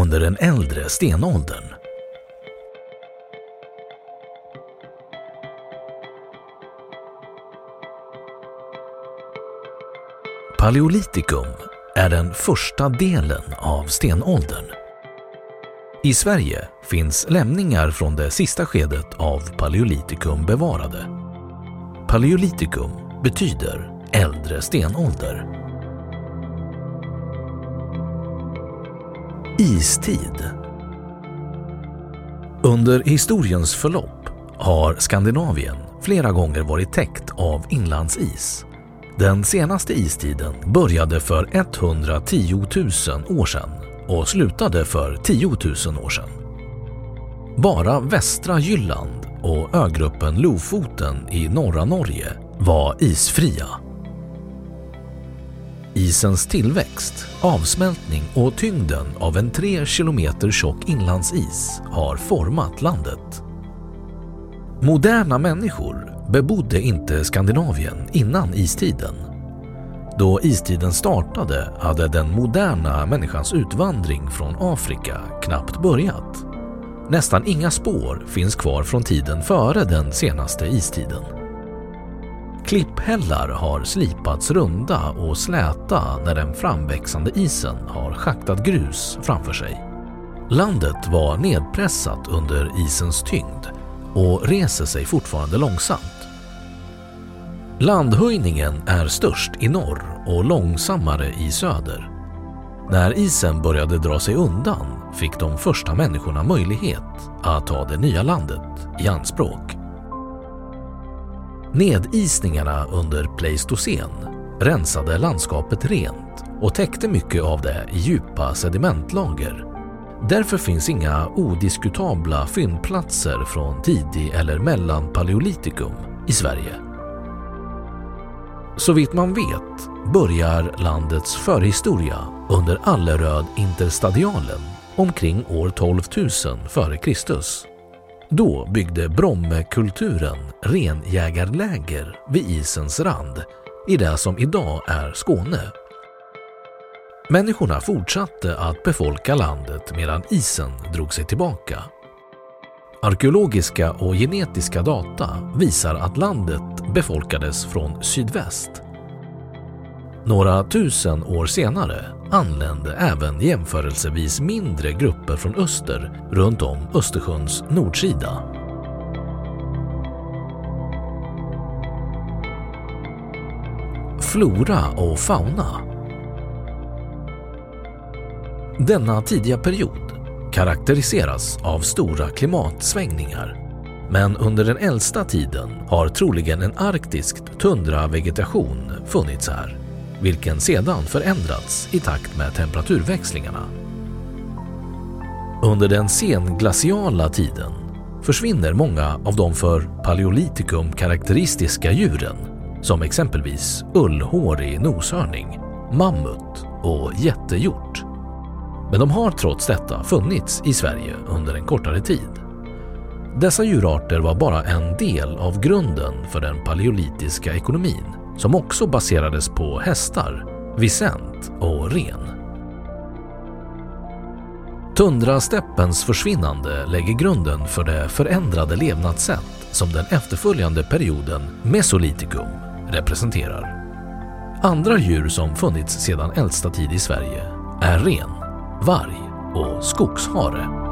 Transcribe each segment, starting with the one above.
under den äldre stenåldern. Paleolitikum är den första delen av stenåldern. I Sverige finns lämningar från det sista skedet av paleolitikum bevarade. Paleolitikum betyder äldre stenålder. Istid Under historiens förlopp har Skandinavien flera gånger varit täckt av inlandsis. Den senaste istiden började för 110 000 år sedan och slutade för 10 000 år sedan. Bara västra Jylland och ögruppen Lofoten i norra Norge var isfria. Isens tillväxt, avsmältning och tyngden av en 3 kilometer tjock inlandsis har format landet. Moderna människor bebodde inte Skandinavien innan istiden. Då istiden startade hade den moderna människans utvandring från Afrika knappt börjat. Nästan inga spår finns kvar från tiden före den senaste istiden. Klipphällar har slipats runda och släta när den framväxande isen har schaktat grus framför sig. Landet var nedpressat under isens tyngd och reser sig fortfarande långsamt. Landhöjningen är störst i norr och långsammare i söder. När isen började dra sig undan fick de första människorna möjlighet att ta det nya landet i anspråk. Nedisningarna under Pleistocen rensade landskapet rent och täckte mycket av det i djupa sedimentlager. Därför finns inga odiskutabla fyndplatser från tidig eller mellanpaleolitikum i Sverige. Så vitt man vet börjar landets förhistoria under Alleröd interstadialen omkring år 12 000 f.Kr. Då byggde Brommekulturen renjägarläger vid isens rand i det som idag är Skåne. Människorna fortsatte att befolka landet medan isen drog sig tillbaka. Arkeologiska och genetiska data visar att landet befolkades från sydväst. Några tusen år senare anlände även jämförelsevis mindre grupper från öster runt om Östersjöns nordsida. Flora och fauna Denna tidiga period karaktäriseras av stora klimatsvängningar. Men under den äldsta tiden har troligen en arktisk tundravegetation funnits här, vilken sedan förändrats i takt med temperaturväxlingarna. Under den senglaciala tiden försvinner många av de för paleolitikum karaktäristiska djuren som exempelvis ullhårig noshörning, mammut och jättehjort. Men de har trots detta funnits i Sverige under en kortare tid. Dessa djurarter var bara en del av grunden för den paleolitiska ekonomin som också baserades på hästar, visent och ren. Tundrasteppens försvinnande lägger grunden för det förändrade levnadssätt som den efterföljande perioden Mesolitikum representerar. Andra djur som funnits sedan äldsta tid i Sverige är ren, varg och skogshare.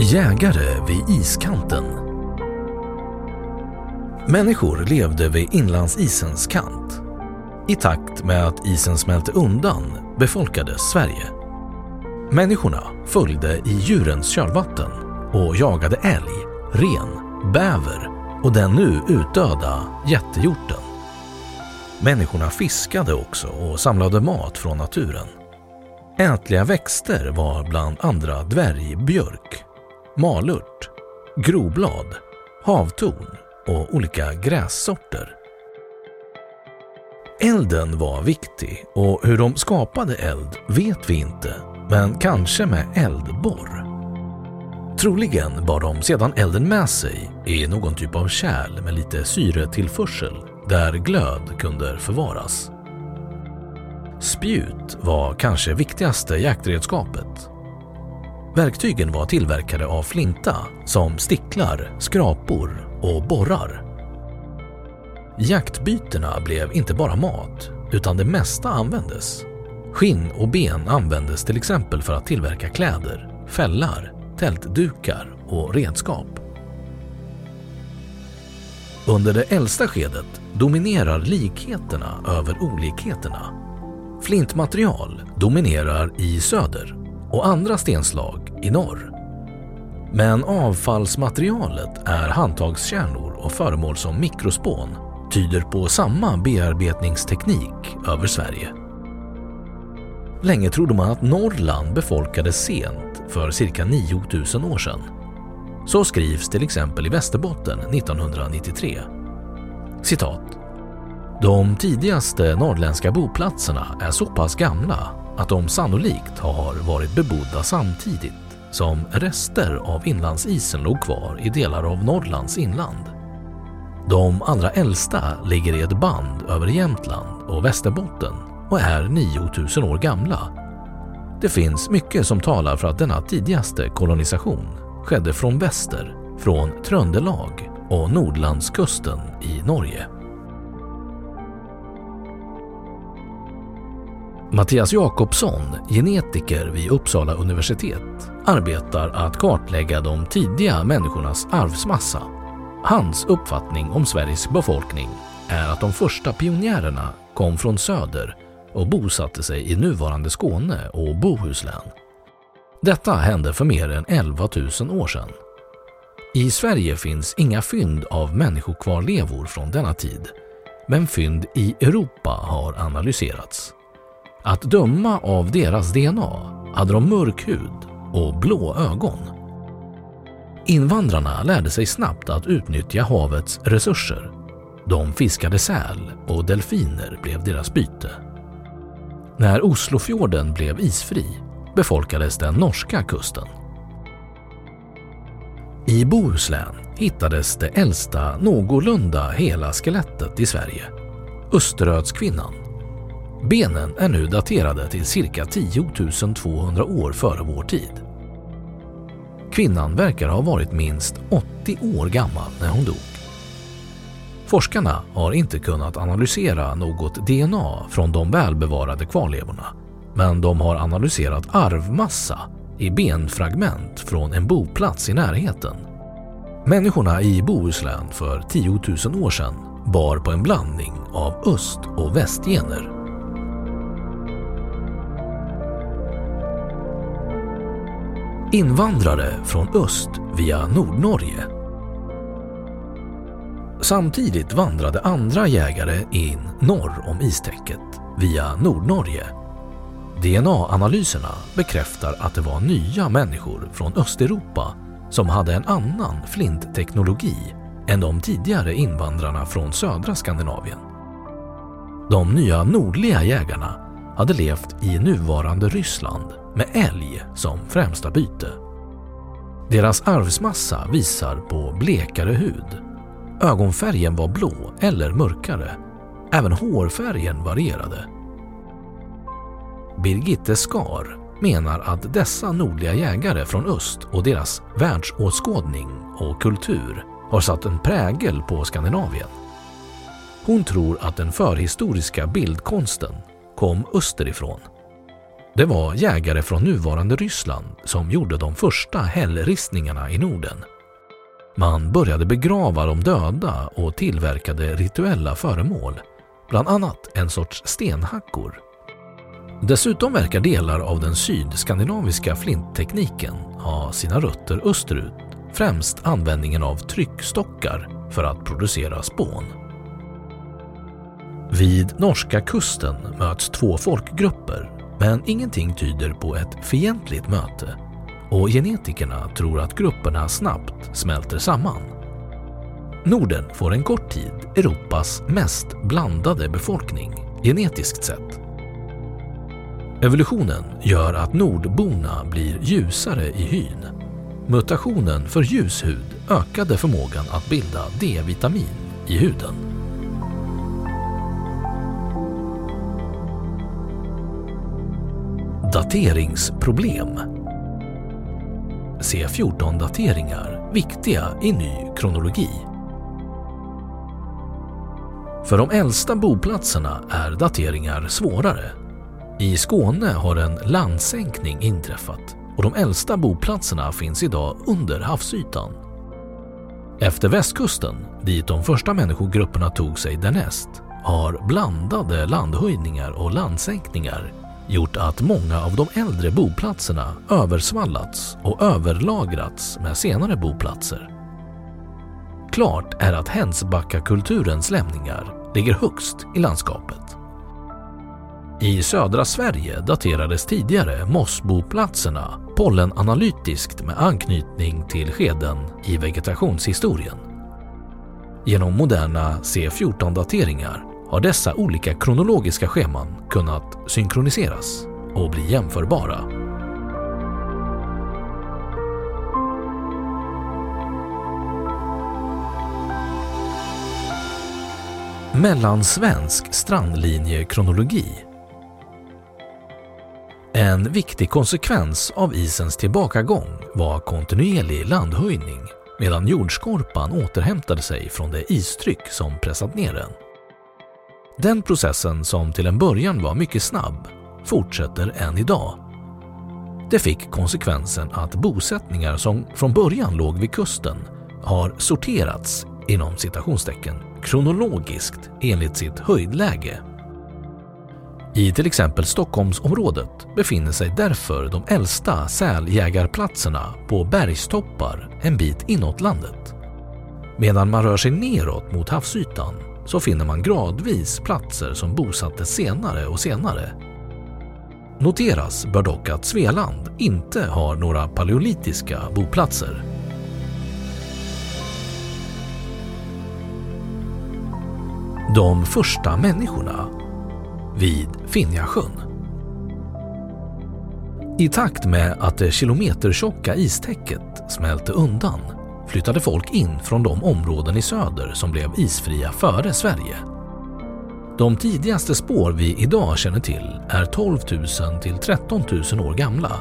Jägare vid iskanten Människor levde vid inlandsisens kant. I takt med att isen smälte undan befolkades Sverige. Människorna följde i djurens kölvatten och jagade älg, ren, bäver och den nu utdöda jättehjorten. Människorna fiskade också och samlade mat från naturen. Ätliga växter var bland andra dvärgbjörk, malört, groblad, havtorn och olika grässorter. Elden var viktig och hur de skapade eld vet vi inte, men kanske med eldborr. Troligen bar de sedan elden med sig i någon typ av kärl med lite syretillförsel där glöd kunde förvaras. Spjut var kanske viktigaste jaktredskapet. Verktygen var tillverkade av flinta som sticklar, skrapor och borrar. Jaktbytena blev inte bara mat, utan det mesta användes. Skinn och ben användes till exempel för att tillverka kläder, fällar, tältdukar och redskap. Under det äldsta skedet dominerar likheterna över olikheterna. Flintmaterial dominerar i söder och andra stenslag i norr. Men avfallsmaterialet är handtagskärnor och föremål som mikrospån tyder på samma bearbetningsteknik över Sverige. Länge trodde man att Norrland befolkades sent för cirka 9000 år sedan. Så skrivs till exempel i Västerbotten 1993. Citat. De tidigaste norrländska boplatserna är så pass gamla att de sannolikt har varit bebodda samtidigt som rester av inlandsisen låg kvar i delar av Norrlands inland. De allra äldsta ligger i ett band över Jämtland och Västerbotten och är 9000 år gamla. Det finns mycket som talar för att denna tidigaste kolonisation skedde från väster, från Tröndelag och Nordlandskusten i Norge. Mattias Jakobsson, genetiker vid Uppsala universitet, arbetar att kartlägga de tidiga människornas arvsmassa. Hans uppfattning om Sveriges befolkning är att de första pionjärerna kom från söder och bosatte sig i nuvarande Skåne och Bohuslän. Detta hände för mer än 11 000 år sedan. I Sverige finns inga fynd av människokvarlevor från denna tid, men fynd i Europa har analyserats. Att döma av deras DNA hade de mörk hud och blå ögon. Invandrarna lärde sig snabbt att utnyttja havets resurser. De fiskade säl och delfiner blev deras byte. När Oslofjorden blev isfri befolkades den norska kusten. I Bohuslän hittades det äldsta någorlunda hela skelettet i Sverige, Österödskvinnan. Benen är nu daterade till cirka 10 200 år före vår tid. Kvinnan verkar ha varit minst 80 år gammal när hon dog. Forskarna har inte kunnat analysera något DNA från de välbevarade kvarlevorna men de har analyserat arvmassa i benfragment från en boplats i närheten. Människorna i Bohuslän för 10 000 år sedan bar på en blandning av öst och västgener. Invandrare från öst via Nordnorge. Samtidigt vandrade andra jägare in norr om istäcket via Nordnorge. DNA-analyserna bekräftar att det var nya människor från Östeuropa som hade en annan flintteknologi än de tidigare invandrarna från södra Skandinavien. De nya nordliga jägarna hade levt i nuvarande Ryssland med älg som främsta byte. Deras arvsmassa visar på blekare hud. Ögonfärgen var blå eller mörkare. Även hårfärgen varierade. Birgitte Skar menar att dessa nordliga jägare från öst och deras världsåskådning och kultur har satt en prägel på Skandinavien. Hon tror att den förhistoriska bildkonsten kom österifrån. Det var jägare från nuvarande Ryssland som gjorde de första hällristningarna i Norden. Man började begrava de döda och tillverkade rituella föremål, bland annat en sorts stenhackor. Dessutom verkar delar av den sydskandinaviska flinttekniken ha sina rötter österut, främst användningen av tryckstockar för att producera spån. Vid norska kusten möts två folkgrupper men ingenting tyder på ett fientligt möte och genetikerna tror att grupperna snabbt smälter samman. Norden får en kort tid Europas mest blandade befolkning genetiskt sett. Evolutionen gör att nordborna blir ljusare i hyn. Mutationen för ljus hud ökade förmågan att bilda D-vitamin i huden. Dateringsproblem Se 14-dateringar viktiga i ny kronologi. För de äldsta boplatserna är dateringar svårare. I Skåne har en landsänkning inträffat och de äldsta boplatserna finns idag under havsytan. Efter västkusten, dit de första människogrupperna tog sig därnäst, har blandade landhöjningar och landsänkningar gjort att många av de äldre boplatserna översvallats och överlagrats med senare boplatser. Klart är att Hänsbackakulturens lämningar ligger högst i landskapet. I södra Sverige daterades tidigare mossboplatserna pollenanalytiskt med anknytning till skeden i vegetationshistorien. Genom moderna C14-dateringar har dessa olika kronologiska scheman kunnat synkroniseras och bli jämförbara. Mellansvensk strandlinjekronologi En viktig konsekvens av isens tillbakagång var kontinuerlig landhöjning medan jordskorpan återhämtade sig från det istryck som pressat ner den. Den processen som till en början var mycket snabb fortsätter än idag. Det fick konsekvensen att bosättningar som från början låg vid kusten har sorterats inom citationstecken kronologiskt enligt sitt höjdläge. I till exempel Stockholmsområdet befinner sig därför de äldsta säljägarplatserna på bergstoppar en bit inåt landet. Medan man rör sig neråt mot havsytan så finner man gradvis platser som bosattes senare och senare. Noteras bör dock att Svealand inte har några paleolitiska boplatser. De första människorna vid Finjasjön. I takt med att det kilometertjocka istäcket smälte undan flyttade folk in från de områden i söder som blev isfria före Sverige. De tidigaste spår vi idag känner till är 12 000 till 13 000 år gamla.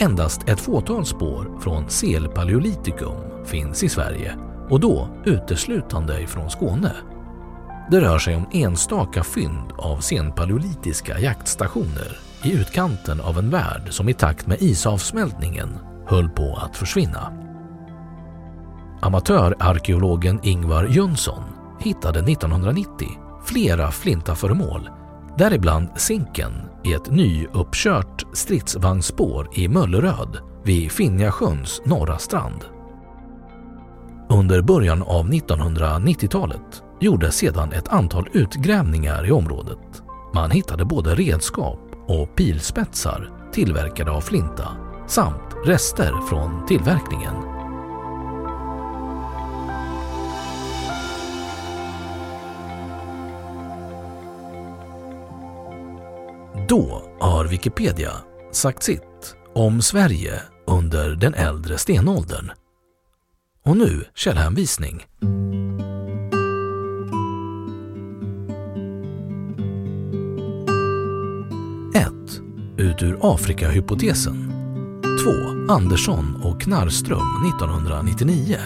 Endast ett fåtal spår från Selpaleolitikum finns i Sverige och då uteslutande ifrån Skåne. Det rör sig om enstaka fynd av senpaleolitiska jaktstationer i utkanten av en värld som i takt med isavsmältningen höll på att försvinna. Amatörarkeologen Ingvar Jönsson hittade 1990 flera flintaföremål, däribland Zinken i ett nyuppkört stridsvagnsspår i Mölleröd vid Finjasjöns norra strand. Under början av 1990-talet gjordes sedan ett antal utgrävningar i området. Man hittade både redskap och pilspetsar tillverkade av flinta samt rester från tillverkningen. Då har Wikipedia sagt sitt om Sverige under den äldre stenåldern. Och nu källhänvisning. 1. Ut ur Afrikahypotesen 2. Andersson och Knarrström 1999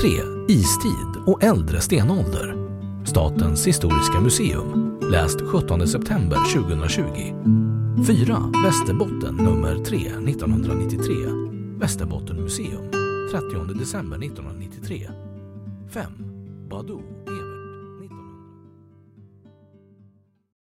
3. Istid och äldre stenålder Statens historiska museum Läst 17 september 2020 4. Västerbotten nummer 3 1993 Västerbotten museum 30 december 1993 5. Badoo e-